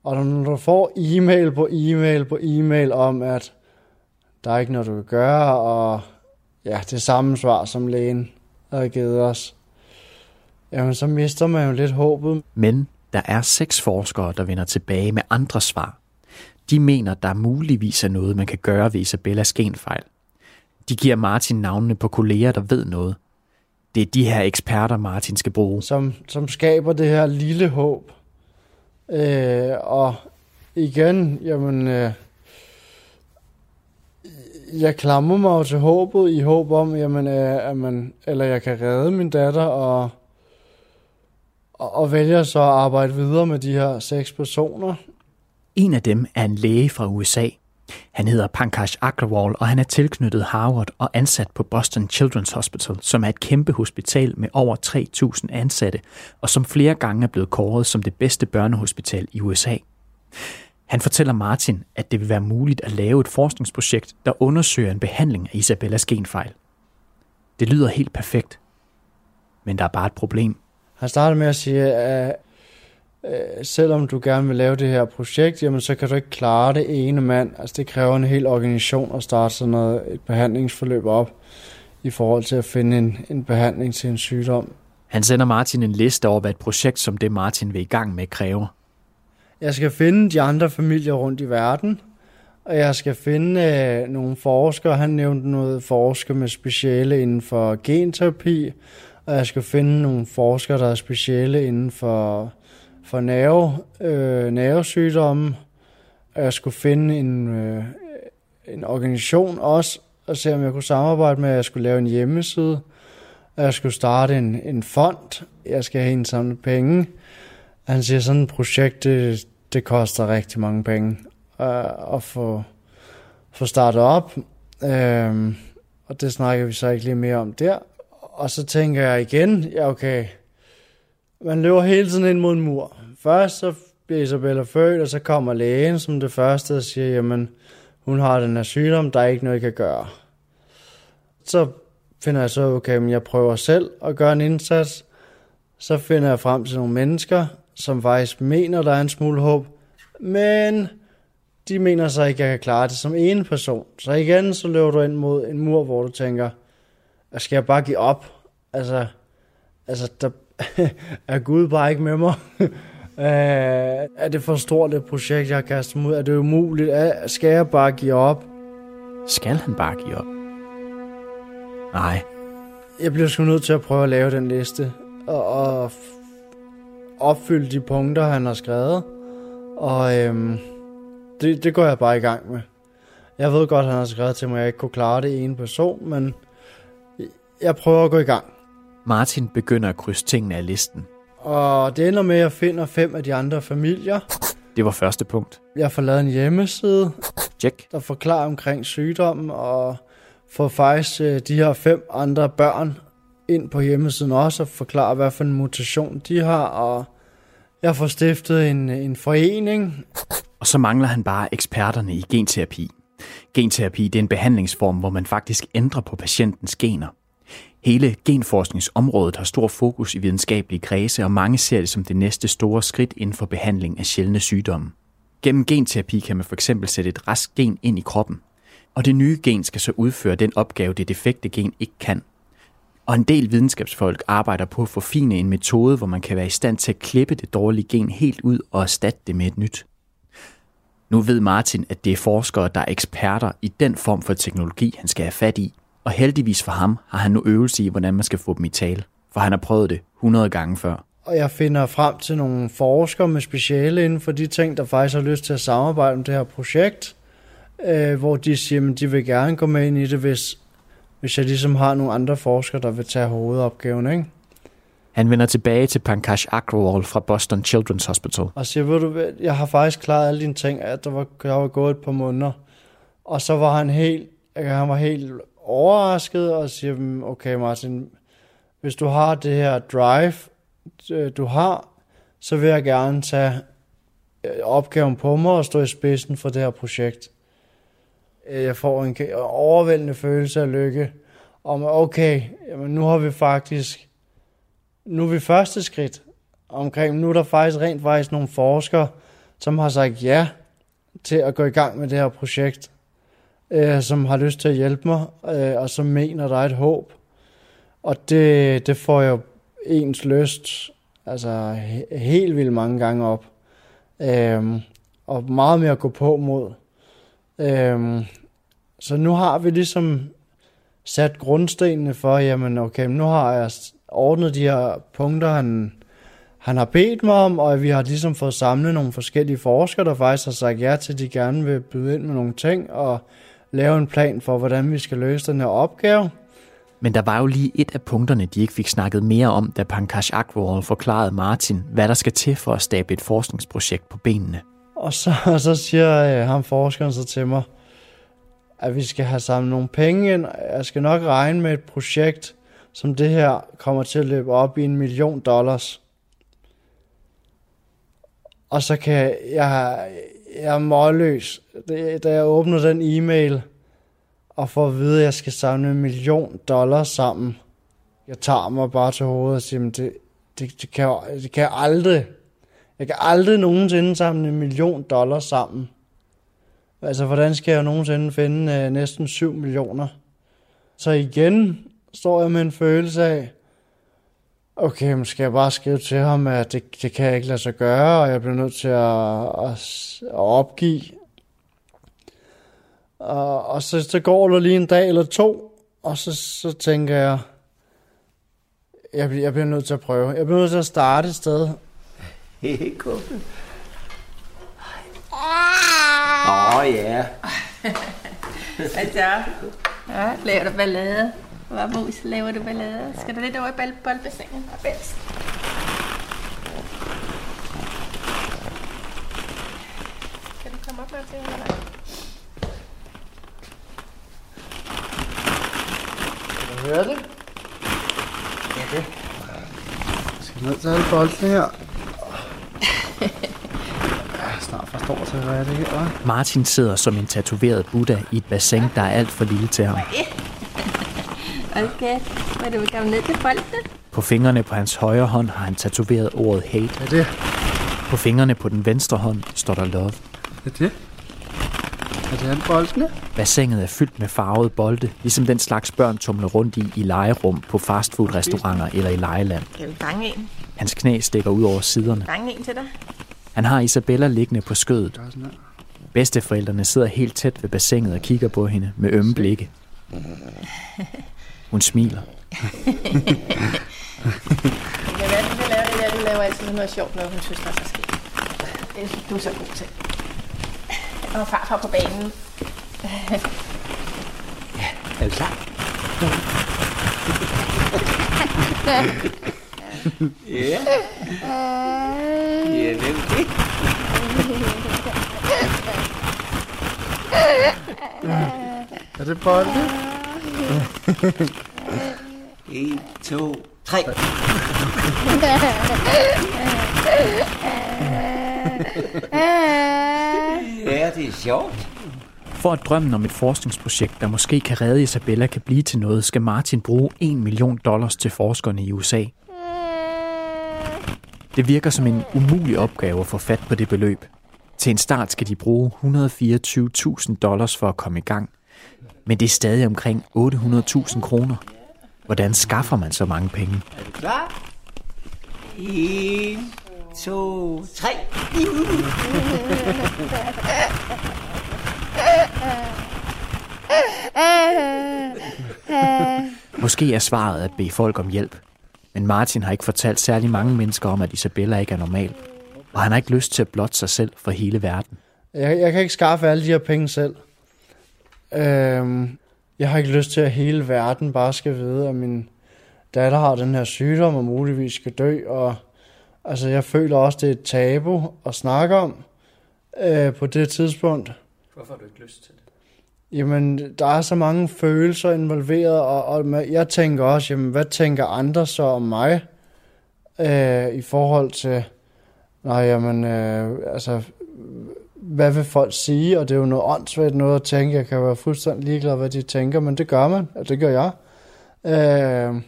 og når du får e-mail på e-mail på e-mail om, at der er ikke noget, du kan gøre, og ja, det samme svar, som lægen havde givet os, jamen så mister man jo lidt håbet. Men der er seks forskere, der vender tilbage med andre svar. De mener, der muligvis er noget, man kan gøre ved Isabellas genfejl. De giver Martin navnene på kolleger, der ved noget. Det er de her eksperter, Martin skal bruge. Som, som skaber det her lille håb. Øh, og igen, jamen, øh, jeg klamrer mig jo til håbet i håb om, jamen, øh, at man, eller jeg kan redde min datter, og, og, og vælger så at arbejde videre med de her seks personer. En af dem er en læge fra USA. Han hedder Pankaj Agrawal, og han er tilknyttet Harvard og ansat på Boston Children's Hospital, som er et kæmpe hospital med over 3.000 ansatte, og som flere gange er blevet kåret som det bedste børnehospital i USA. Han fortæller Martin, at det vil være muligt at lave et forskningsprojekt, der undersøger en behandling af Isabellas genfejl. Det lyder helt perfekt, men der er bare et problem. Han startede med at sige, at øh, selvom du gerne vil lave det her projekt, jamen så kan du ikke klare det ene mand. Altså det kræver en hel organisation at starte sådan noget, et behandlingsforløb op i forhold til at finde en, en behandling til en sygdom. Han sender Martin en liste over, hvad et projekt som det, Martin vil i gang med, kræver. Jeg skal finde de andre familier rundt i verden, og jeg skal finde øh, nogle forskere. Han nævnte noget forskere med speciale inden for genterapi, og jeg skal finde nogle forskere, der er speciale inden for, for nerve, øh, nervesygdomme. Og jeg skulle finde en, øh, en organisation også, og se om jeg kunne samarbejde med, at jeg skulle lave en hjemmeside. Og jeg skulle starte en, en fond. Jeg skal have en penge. Han siger, sådan et projekt, det, det koster rigtig mange penge øh, at få, få startet op. Øh, og det snakker vi så ikke lige mere om der. Og så tænker jeg igen, ja okay, man løber hele tiden ind mod en mur. Først så bliver Isabella født, og så kommer lægen som det første og siger, jamen hun har den her sygdom, der er ikke noget, jeg kan gøre. Så finder jeg så, okay, men jeg prøver selv at gøre en indsats. Så finder jeg frem til nogle mennesker, som faktisk mener, der er en smule håb, men de mener så ikke, at jeg kan klare det som en person. Så igen, så løber du ind mod en mur, hvor du tænker, skal jeg bare give op? Altså, altså der [laughs] er Gud bare ikke med mig. [laughs] er det for stort et projekt, jeg har kastet mig ud? Er det umuligt? Skal jeg bare give op? Skal han bare give op? Nej. Jeg bliver sgu nødt til at prøve at lave den liste. Og, og opfylde de punkter, han har skrevet. Og øhm, det, det går jeg bare i gang med. Jeg ved godt, han har skrevet til mig, at jeg ikke kunne klare det i en person, men jeg prøver at gå i gang. Martin begynder at krydse tingene af listen. Og det ender med, at jeg finder fem af de andre familier. Det var første punkt. Jeg får lavet en hjemmeside, Check. der forklarer omkring sygdommen, og får faktisk øh, de her fem andre børn ind på hjemmesiden også, og forklare, hvad for en mutation de har, og jeg får stiftet en, en forening. Og så mangler han bare eksperterne i genterapi. Genterapi det er en behandlingsform, hvor man faktisk ændrer på patientens gener. Hele genforskningsområdet har stor fokus i videnskabelige kredse, og mange ser det som det næste store skridt inden for behandling af sjældne sygdomme. Gennem genterapi kan man for eksempel sætte et rask gen ind i kroppen, og det nye gen skal så udføre den opgave, det defekte gen ikke kan. Og en del videnskabsfolk arbejder på at forfine en metode, hvor man kan være i stand til at klippe det dårlige gen helt ud og erstatte det med et nyt. Nu ved Martin, at det er forskere, der er eksperter i den form for teknologi, han skal have fat i. Og heldigvis for ham har han nu øvelse i, hvordan man skal få dem i tale. For han har prøvet det 100 gange før. Og jeg finder frem til nogle forskere med speciale inden for de ting, der faktisk har lyst til at samarbejde om det her projekt. Øh, hvor de siger, at de vil gerne gå med ind i det, hvis, hvis jeg ligesom har nogle andre forskere, der vil tage hovedopgaven. Ikke? Han vender tilbage til Pankaj Agrawal fra Boston Children's Hospital. Og siger, ved du jeg har faktisk klaret alle dine ting, at der var, jeg var gået et par måneder. Og så var han helt, han var helt overrasket og siger, okay Martin, hvis du har det her drive, øh, du har, så vil jeg gerne tage øh, opgaven på mig og stå i spidsen for det her projekt. Øh, jeg får en overvældende følelse af lykke om, okay, jamen nu har vi faktisk, nu er vi første skridt omkring, nu er der faktisk rent faktisk nogle forskere, som har sagt ja til at gå i gang med det her projekt, øh, som har lyst til at hjælpe mig, øh, og som mener, der er et håb. Og det, det får jo ens lyst altså he- helt vildt mange gange op. Øhm, og meget mere at gå på mod. Øhm, så nu har vi ligesom sat grundstenene for, jamen okay, nu har jeg ordnet de her punkter, han, han har bedt mig om, og vi har ligesom fået samlet nogle forskellige forskere, der faktisk har sagt ja til, at de gerne vil byde ind med nogle ting, og lave en plan for, hvordan vi skal løse den her opgave. Men der var jo lige et af punkterne, de ikke fik snakket mere om, da Pankaj Agrawal forklarede Martin, hvad der skal til for at stable et forskningsprojekt på benene. Og så, [laughs] og så siger øh, ham forskeren så til mig, at vi skal have samlet nogle penge ind. Jeg skal nok regne med et projekt, som det her kommer til at løbe op i en million dollars. Og så kan jeg, jeg, jeg er målløs. Det- Da jeg åbner den e-mail og får at vide, at jeg skal samle en million dollars sammen, jeg tager mig bare til hovedet og siger, det, det, det, kan, jeg- det kan jeg aldrig. Jeg kan aldrig nogensinde samle en million dollars sammen. Altså, hvordan skal jeg nogensinde finde øh, næsten 7 millioner? Så igen står jeg med en følelse af, okay, men skal jeg bare skrive til ham, at det, det kan jeg ikke lade sig gøre, og jeg bliver nødt til at, at, at opgive. Og, og så, så går der lige en dag eller to, og så, så tænker jeg, jeg, bliver- jeg bliver nødt til at prøve. Jeg bliver nødt til at starte et sted, Kuppe. Åh, oh, ja. [laughs] Altså, ja, laver du ballade? Hvor mus laver du ballade? Skal du lidt over i boldbassinet? Og bedst. Kan du komme op med til eller hvad? Kan du høre det? Okay. Jeg skal ned til alle boldene her. [laughs] Snart forstår til, hvad det her. Martin sidder som en tatoveret Buddha i et bassin, der er alt for lille til ham. Okay, vil du vil komme ned til boldene? På fingrene på hans højre hånd har han tatoveret ordet hate. Er det? På fingrene på den venstre hånd står der love. Er det? Er det alle boldene? Bassinet er fyldt med farvede bolde, ligesom den slags børn tumler rundt i i legerum på fastfood-restauranter eller i lejeland. Kan vi fange en? Hans knæ stikker ud over siderne. Fange en til dig? Han har Isabella liggende på skødet. Bedsteforældrene sidder helt tæt ved bassinet og kigger på hende med ømme blikke. [laughs] Hun smiler. Det kan være, du vil lave det der. Du laver altid noget sjovt, når hun synes, der er så skidt. Det er du er så god til. Og farfar på banen. Er du klar? ja. Ja, hvem det? Er det bolde? En, to, tre. Ja, det er sjovt. For at drømmen om et forskningsprojekt, der måske kan redde Isabella, kan blive til noget, skal Martin bruge 1 million dollars til forskerne i USA. Det virker som en umulig opgave at få fat på det beløb. Til en start skal de bruge 124.000 dollars for at komme i gang. Men det er stadig omkring 800.000 kroner. Hvordan skaffer man så mange penge? Er du klar? En, to, tre. Måske er svaret at bede folk om hjælp. Men Martin har ikke fortalt særlig mange mennesker om, at Isabella ikke er normal. Og han har ikke lyst til at blotte sig selv for hele verden. Jeg, jeg kan ikke skaffe alle de her penge selv. Øhm, jeg har ikke lyst til, at hele verden bare skal vide, at min datter har den her sygdom og muligvis skal dø. Og, altså, jeg føler også, det er et tabu at snakke om øh, på det tidspunkt. Hvorfor har du ikke lyst til det? Jamen, der er så mange følelser involveret, og, og jeg tænker også, jamen, hvad tænker andre så om mig øh, i forhold til, nej, jamen, øh, altså, hvad vil folk sige, og det er jo noget åndssvagt noget at tænke, jeg kan være fuldstændig ligeglad, hvad de tænker, men det gør man, og det gør jeg. Øh,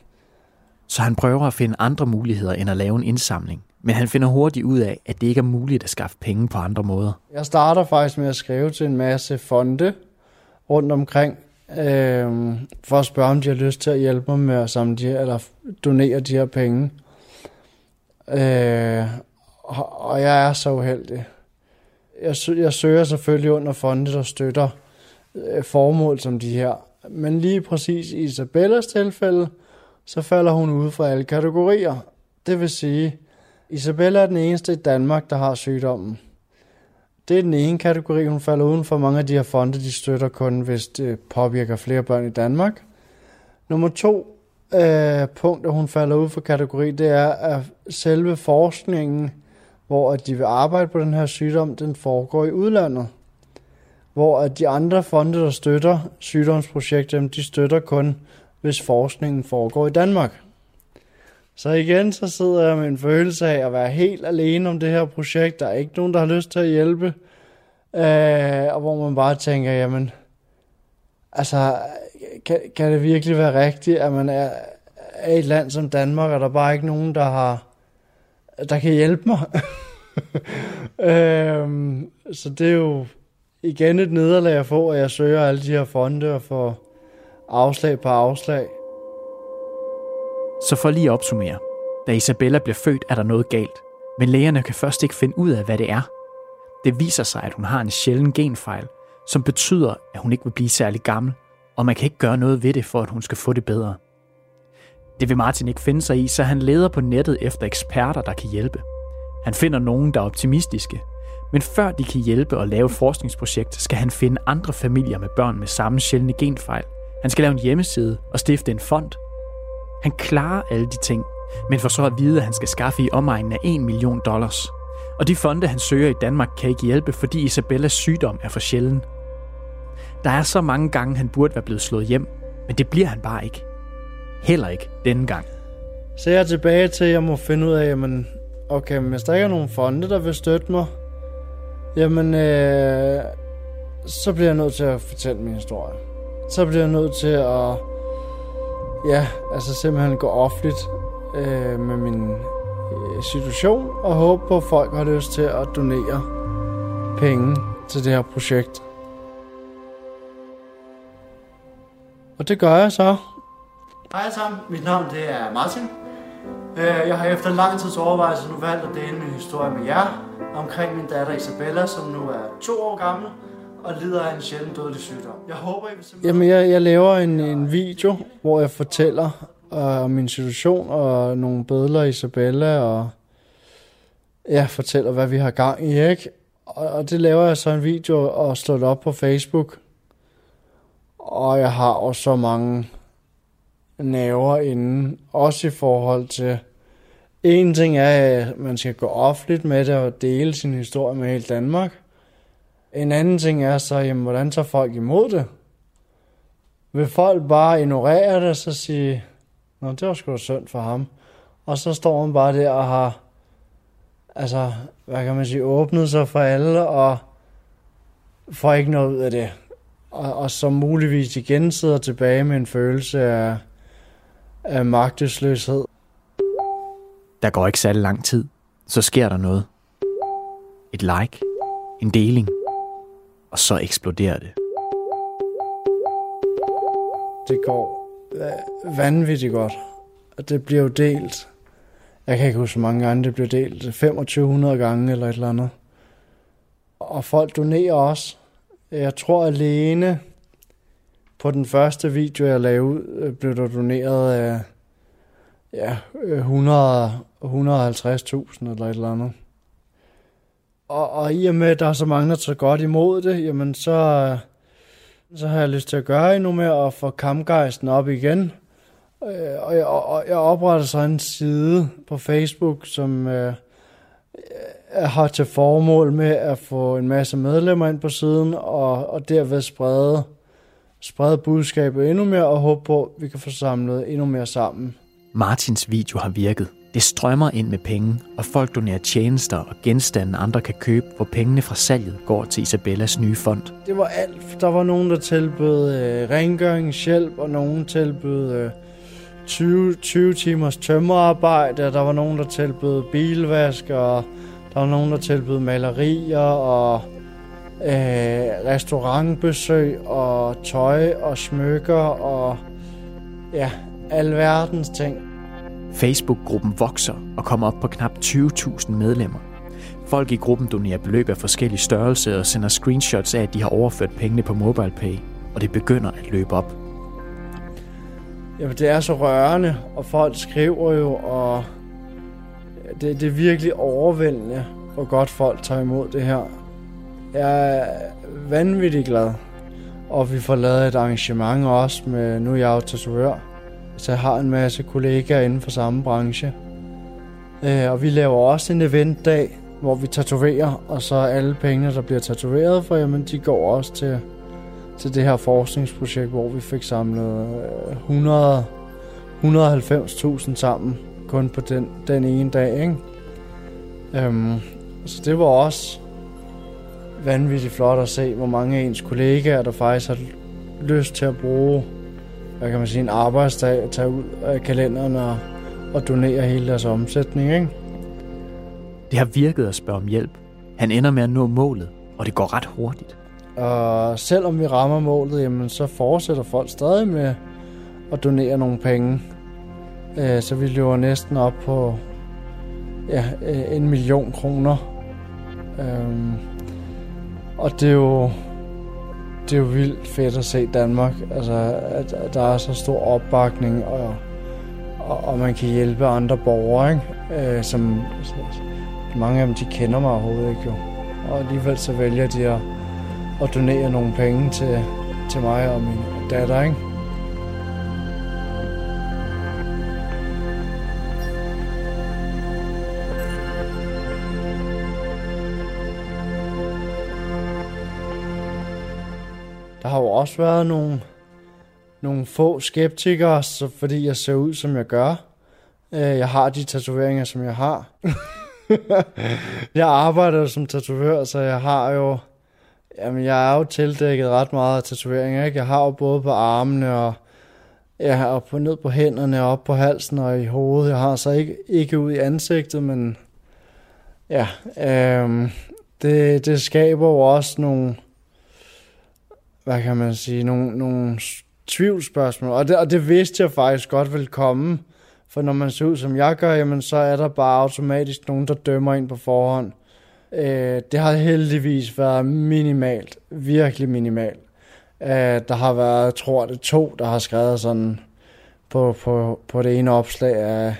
Så han prøver at finde andre muligheder end at lave en indsamling. Men han finder hurtigt ud af, at det ikke er muligt at skaffe penge på andre måder. Jeg starter faktisk med at skrive til en masse fonde rundt omkring, øh, for at spørge, om de har lyst til at hjælpe mig med at samle de eller donere de her penge. Øh, og og jeg er så uheldig. Jeg, jeg søger selvfølgelig under fonde, der støtter øh, formål som de her. Men lige præcis i Isabellas tilfælde, så falder hun ud fra alle kategorier. Det vil sige, Isabella er den eneste i Danmark, der har sygdommen. Det er den ene kategori, hun falder uden for. Mange af de her fonde, de støtter kun, hvis det påvirker flere børn i Danmark. Nummer to øh, punkt, at hun falder ud for kategori, det er, at selve forskningen, hvor at de vil arbejde på den her sygdom, den foregår i udlandet. Hvor at de andre fonde, der støtter sygdomsprojektet, de støtter kun, hvis forskningen foregår i Danmark. Så igen, så sidder jeg med en følelse af at være helt alene om det her projekt. Der er ikke nogen, der har lyst til at hjælpe. Øh, og hvor man bare tænker, jamen, altså, kan, kan det virkelig være rigtigt, at man er, er i et land som Danmark, og der er bare ikke nogen, der har, der kan hjælpe mig. [laughs] øh, så det er jo igen et nederlag at få, at jeg søger alle de her fonde og får afslag på afslag. Så for lige at opsummere. Da Isabella bliver født, er der noget galt. Men lægerne kan først ikke finde ud af, hvad det er. Det viser sig, at hun har en sjælden genfejl, som betyder, at hun ikke vil blive særlig gammel, og man kan ikke gøre noget ved det, for at hun skal få det bedre. Det vil Martin ikke finde sig i, så han leder på nettet efter eksperter, der kan hjælpe. Han finder nogen, der er optimistiske. Men før de kan hjælpe og lave et forskningsprojekt, skal han finde andre familier med børn med samme sjældne genfejl. Han skal lave en hjemmeside og stifte en fond. Han klarer alle de ting, men får så at vide, at han skal skaffe i omegnen af 1 million dollars. Og de fonde, han søger i Danmark, kan ikke hjælpe, fordi Isabellas sygdom er for sjælden. Der er så mange gange, han burde være blevet slået hjem, men det bliver han bare ikke. Heller ikke denne gang. Så jeg er tilbage til, at jeg må finde ud af, jamen, okay, men hvis der ikke er nogen fonde, der vil støtte mig, jamen, øh, så bliver jeg nødt til at fortælle min historie. Så bliver jeg nødt til at, ja, altså simpelthen gå offentligt øh, med min øh, situation, og håbe på, at folk har lyst til at donere penge til det her projekt. Og det gør jeg så. Hej alle sammen, mit navn det er Martin. Øh, Jeg har efter lang tids overvejelse nu valgt at dele min historie med jer omkring min datter Isabella, som nu er to år gammel og lider af en sjælden dødelig sygdom. Jeg håber, I vil se Jamen, jeg, jeg laver en, en video, hvor jeg fortæller øh, om min situation og nogle billeder af Isabella og jeg fortæller, hvad vi har gang i, ikke? Og, og det laver jeg så en video og slår det op på Facebook. Og jeg har også så mange naver inden, også i forhold til, en ting er, at man skal gå offentligt med det og dele sin historie med hele Danmark. En anden ting er så, jamen, hvordan tager folk imod det? Vil folk bare ignorere det og så sige, Nå, det var sgu da synd for ham. Og så står man bare der og har, altså, hvad kan man sige, åbnet sig for alle og får ikke noget ud af det. Og, og så muligvis igen sidder tilbage med en følelse af, af magtesløshed. Der går ikke særlig lang tid, så sker der noget. Et like, en deling, og så eksploderer det. Det går øh, vanvittigt godt. Og det bliver jo delt. Jeg kan ikke huske, hvor mange gange det bliver delt. 2500 gange eller et eller andet. Og folk donerer også. Jeg tror alene, på den første video, jeg lavede øh, blev der doneret af ja, øh, 100, 150.000 eller et eller andet. Og, og i og med, at der er så mange, der tager godt imod det, jamen så, øh, så har jeg lyst til at gøre endnu mere og få kampgejsten op igen. Og jeg, og jeg opretter så en side på Facebook, som øh, har til formål med at få en masse medlemmer ind på siden, og, og derved sprede, sprede budskabet endnu mere, og håbe på, at vi kan få samlet endnu mere sammen. Martins video har virket. Det strømmer ind med penge, og folk donerer tjenester og genstande, andre kan købe, hvor pengene fra salget går til Isabellas nye fond. Det var alt. Der var nogen, der tilbød øh, rengøringshjælp, og nogen tilbød øh, 20, 20 timers tømmerarbejde, og der var nogen, der tilbød bilvask, og der var nogen, der tilbød malerier, og øh, restaurantbesøg, og tøj, og smykker, og ja, alverdens ting. Facebook-gruppen vokser og kommer op på knap 20.000 medlemmer. Folk i gruppen donerer beløb af forskellige størrelse og sender screenshots af, at de har overført pengene på MobilePay, og det begynder at løbe op. Jamen, det er så rørende, og folk skriver jo, og det, det er virkelig overvældende, hvor godt folk tager imod det her. Jeg er vanvittig glad, og vi får lavet et arrangement også med, nu er jeg jo tatovør, så jeg har en masse kollegaer inden for samme branche. Øh, og vi laver også en eventdag, hvor vi tatoverer, og så alle pengene, der bliver tatoveret for, jamen de går også til, til det her forskningsprojekt, hvor vi fik samlet øh, 100, 190.000 sammen, kun på den, den ene dag, ikke? Øhm, så det var også vanvittigt flot at se, hvor mange af ens kollegaer, der faktisk har lyst til at bruge hvad kan man sige, en arbejdsdag at tage ud af kalenderen og, og donere hele deres omsætning. Ikke? Det har virket at spørge om hjælp. Han ender med at nå målet, og det går ret hurtigt. Og selvom vi rammer målet, jamen, så fortsætter folk stadig med at donere nogle penge. Øh, så vi løber næsten op på ja, øh, en million kroner. Øhm, og det er jo det er jo vildt fedt at se Danmark, altså at, at der er så stor opbakning, og, og, og man kan hjælpe andre borgere, ikke? Øh, som altså, mange af dem, de kender mig overhovedet ikke jo. Og alligevel så vælger de at, at donere nogle penge til, til mig og min datter, ikke? Også været nogle, nogle få skeptikere, så fordi jeg ser ud, som jeg gør. Øh, jeg har de tatoveringer, som jeg har. [laughs] jeg arbejder som tatovør, så jeg har jo... Jamen, jeg er jo tildækket ret meget af tatoveringer, ikke? Jeg har jo både på armene og... Jeg har på ned på hænderne, op på halsen og i hovedet. Jeg har så ikke, ikke ud i ansigtet, men... Ja, øhm, det, det skaber jo også nogle hvad kan man sige, nogle, nogle tvivlsspørgsmål. Og det, og det vidste jeg faktisk godt ville komme. For når man ser ud som jeg gør, jamen, så er der bare automatisk nogen, der dømmer ind på forhånd. Øh, det har heldigvis været minimalt. Virkelig minimalt. Øh, der har været, jeg tror det to, der har skrevet sådan på, på, på det ene opslag af,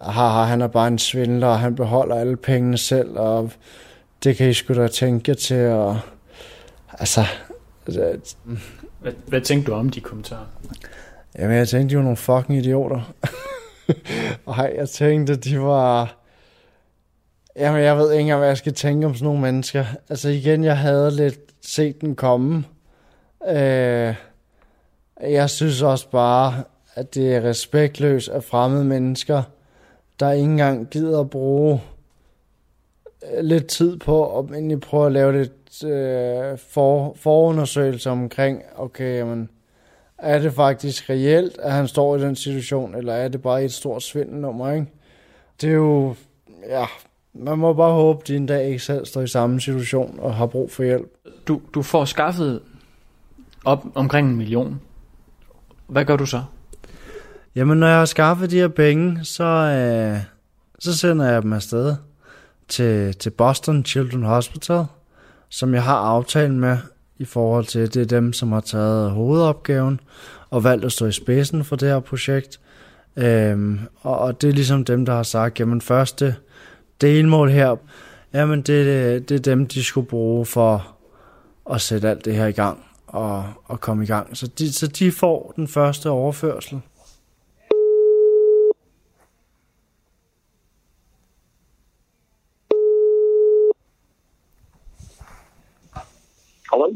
haha, han er bare en svindler, og han beholder alle pengene selv, og det kan I sgu da tænke til, og altså, Altså, hvad, hvad tænkte du om de kommentarer? Jamen, jeg tænkte, de var nogle fucking idioter. [laughs] Ej, jeg tænkte, de var... Jamen, jeg ved ikke engang, hvad jeg skal tænke om sådan nogle mennesker. Altså igen, jeg havde lidt set den komme. Øh, jeg synes også bare, at det er respektløst af fremmede mennesker, der ikke engang gider at bruge lidt tid på at egentlig prøve at lave lidt øh, for, forundersøgelse omkring, okay, jamen, er det faktisk reelt, at han står i den situation, eller er det bare et stort svindelnummer, ikke? Det er jo, ja, man må bare håbe, at din dag ikke selv står i samme situation og har brug for hjælp. Du, du får skaffet op omkring en million. Hvad gør du så? Jamen, når jeg har skaffet de her penge, så, øh, så sender jeg dem afsted til, til Boston Children's Hospital som jeg har aftalt med i forhold til, det er dem, som har taget hovedopgaven og valgt at stå i spidsen for det her projekt. Øhm, og, og det er ligesom dem, der har sagt, jamen første delmål her, jamen det, det er dem, de skulle bruge for at sætte alt det her i gang og, og komme i gang. Så de, så de får den første overførsel. Hello?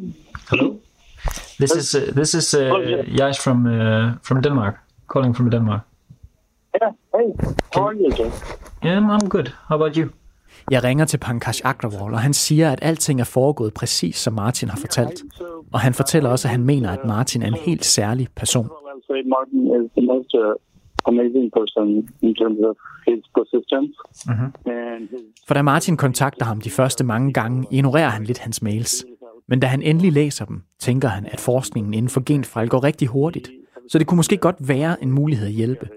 Hello. This is uh, this is uh, Jais from uh, from Denmark, calling from Denmark. Yeah. Hey, how are you, Jay? Yeah, I'm good. How about you? Jeg ringer til Pankaj Agrawal, og han siger, at alting er foregået præcis som Martin har fortalt. Og han fortæller også, at han mener, at Martin er en helt særlig person. Martin is the most uh, amazing person in terms of his persistence his For da Martin kontakter ham de første mange gange, ignorerer han lidt hans mails. Men da han endelig læser dem, tænker han, at forskningen inden for genfejl går rigtig hurtigt. Så det kunne måske godt være en mulighed at hjælpe.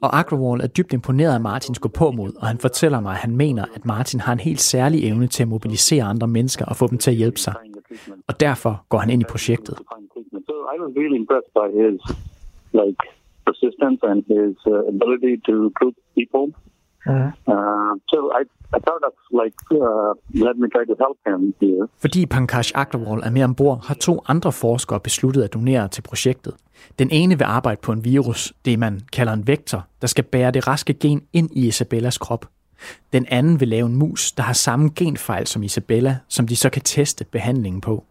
Og Agrawal er dybt imponeret af Martins gå på mod, og han fortæller mig, at han mener, at Martin har en helt særlig evne til at mobilisere andre mennesker og få dem til at hjælpe sig. Og derfor går han ind i projektet. So I was really impressed by his like persistence and his uh, ability to recruit people. Uh, so I, i thought of like uh, let me try to help him here. Fordi Pankaj Agrawal er med ombord, har to andre forskere besluttet at donere til projektet. Den ene vil arbejde på en virus, det man kalder en vektor, der skal bære det raske gen ind i Isabellas krop. Den anden vil lave en mus, der har samme genfejl som Isabella, som de så kan teste behandlingen på.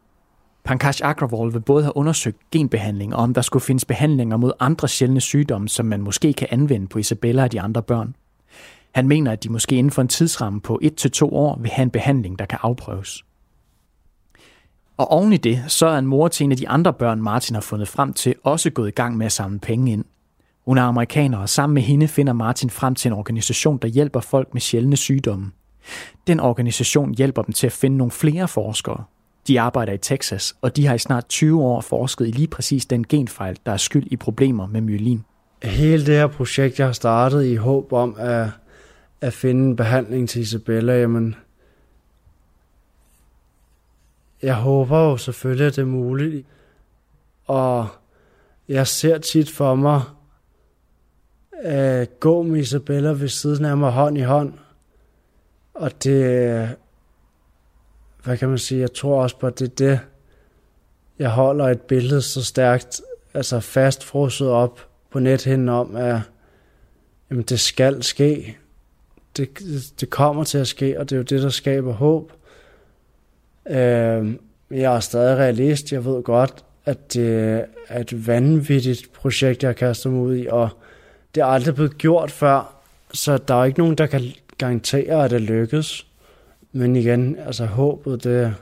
Pankaj Agrawal vil både have undersøgt genbehandling, og om der skulle findes behandlinger mod andre sjældne sygdomme, som man måske kan anvende på Isabella og de andre børn. Han mener, at de måske inden for en tidsramme på 1-2 år vil have en behandling, der kan afprøves. Og oven i det, så er en mor til en af de andre børn, Martin har fundet frem til, også gået i gang med at samle penge ind. Hun er amerikaner, og sammen med hende finder Martin frem til en organisation, der hjælper folk med sjældne sygdomme. Den organisation hjælper dem til at finde nogle flere forskere. De arbejder i Texas, og de har i snart 20 år forsket i lige præcis den genfejl, der er skyld i problemer med myelin. Hele det her projekt, jeg har startet i håb om at, at finde en behandling til Isabella, jamen, jeg håber jo selvfølgelig, at det er muligt. Og jeg ser tit for mig at gå med Isabella ved siden af mig hånd i hånd. Og det, hvad kan man sige, jeg tror også på, at det er det, jeg holder et billede så stærkt, altså fastfrosset op på nethinden om, at jamen, det skal ske. Det, det kommer til at ske, og det er jo det, der skaber håb. Øh, jeg er stadig realist. Jeg ved godt, at det er et vanvittigt projekt, jeg kaster mig ud i, og det er aldrig blevet gjort før, så der er ikke nogen, der kan garantere, at det lykkes. Men igen, altså håbet, det,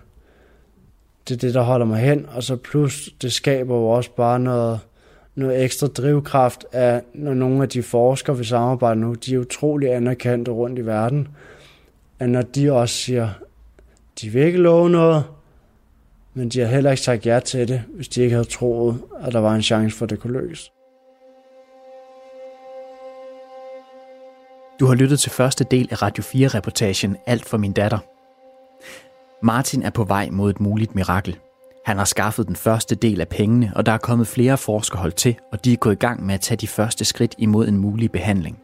det er det, der holder mig hen, og så plus, det skaber jo også bare noget, noget ekstra drivkraft af, når nogle af de forskere, vi samarbejder nu, de er utrolig anerkendte rundt i verden, at når de også siger, de vil ikke love noget, men de har heller ikke sagt ja til det, hvis de ikke havde troet, at der var en chance for, at det kunne løses. Du har lyttet til første del af Radio 4-reportagen Alt for min datter. Martin er på vej mod et muligt mirakel. Han har skaffet den første del af pengene, og der er kommet flere forskerhold til, og de er gået i gang med at tage de første skridt imod en mulig behandling.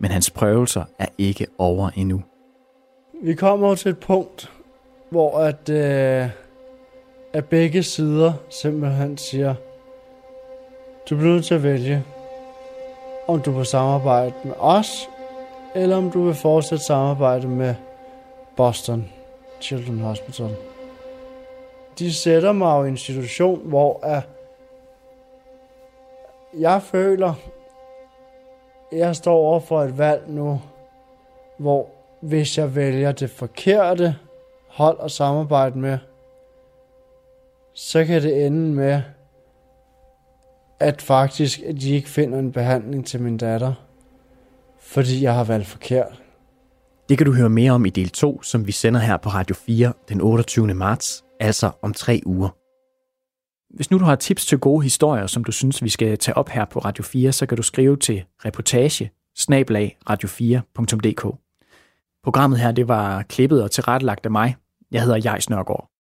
Men hans prøvelser er ikke over endnu. Vi kommer til et punkt, hvor at, øh, at begge sider simpelthen siger, du bliver nødt til at vælge, om du vil samarbejde med os, eller om du vil fortsætte samarbejde med Boston Children's Hospital. De sætter mig jo i en situation, hvor at jeg føler, jeg står over for et valg nu, hvor hvis jeg vælger det forkerte hold at samarbejde med, så kan det ende med, at faktisk, at de ikke finder en behandling til min datter, fordi jeg har valgt forkert. Det kan du høre mere om i del 2, som vi sender her på Radio 4 den 28. marts, altså om tre uger. Hvis nu du har tips til gode historier, som du synes, vi skal tage op her på Radio 4, så kan du skrive til reportage radio4.dk. Programmet her det var klippet og tilrettelagt af mig. Jeg hedder Jais Nørgaard.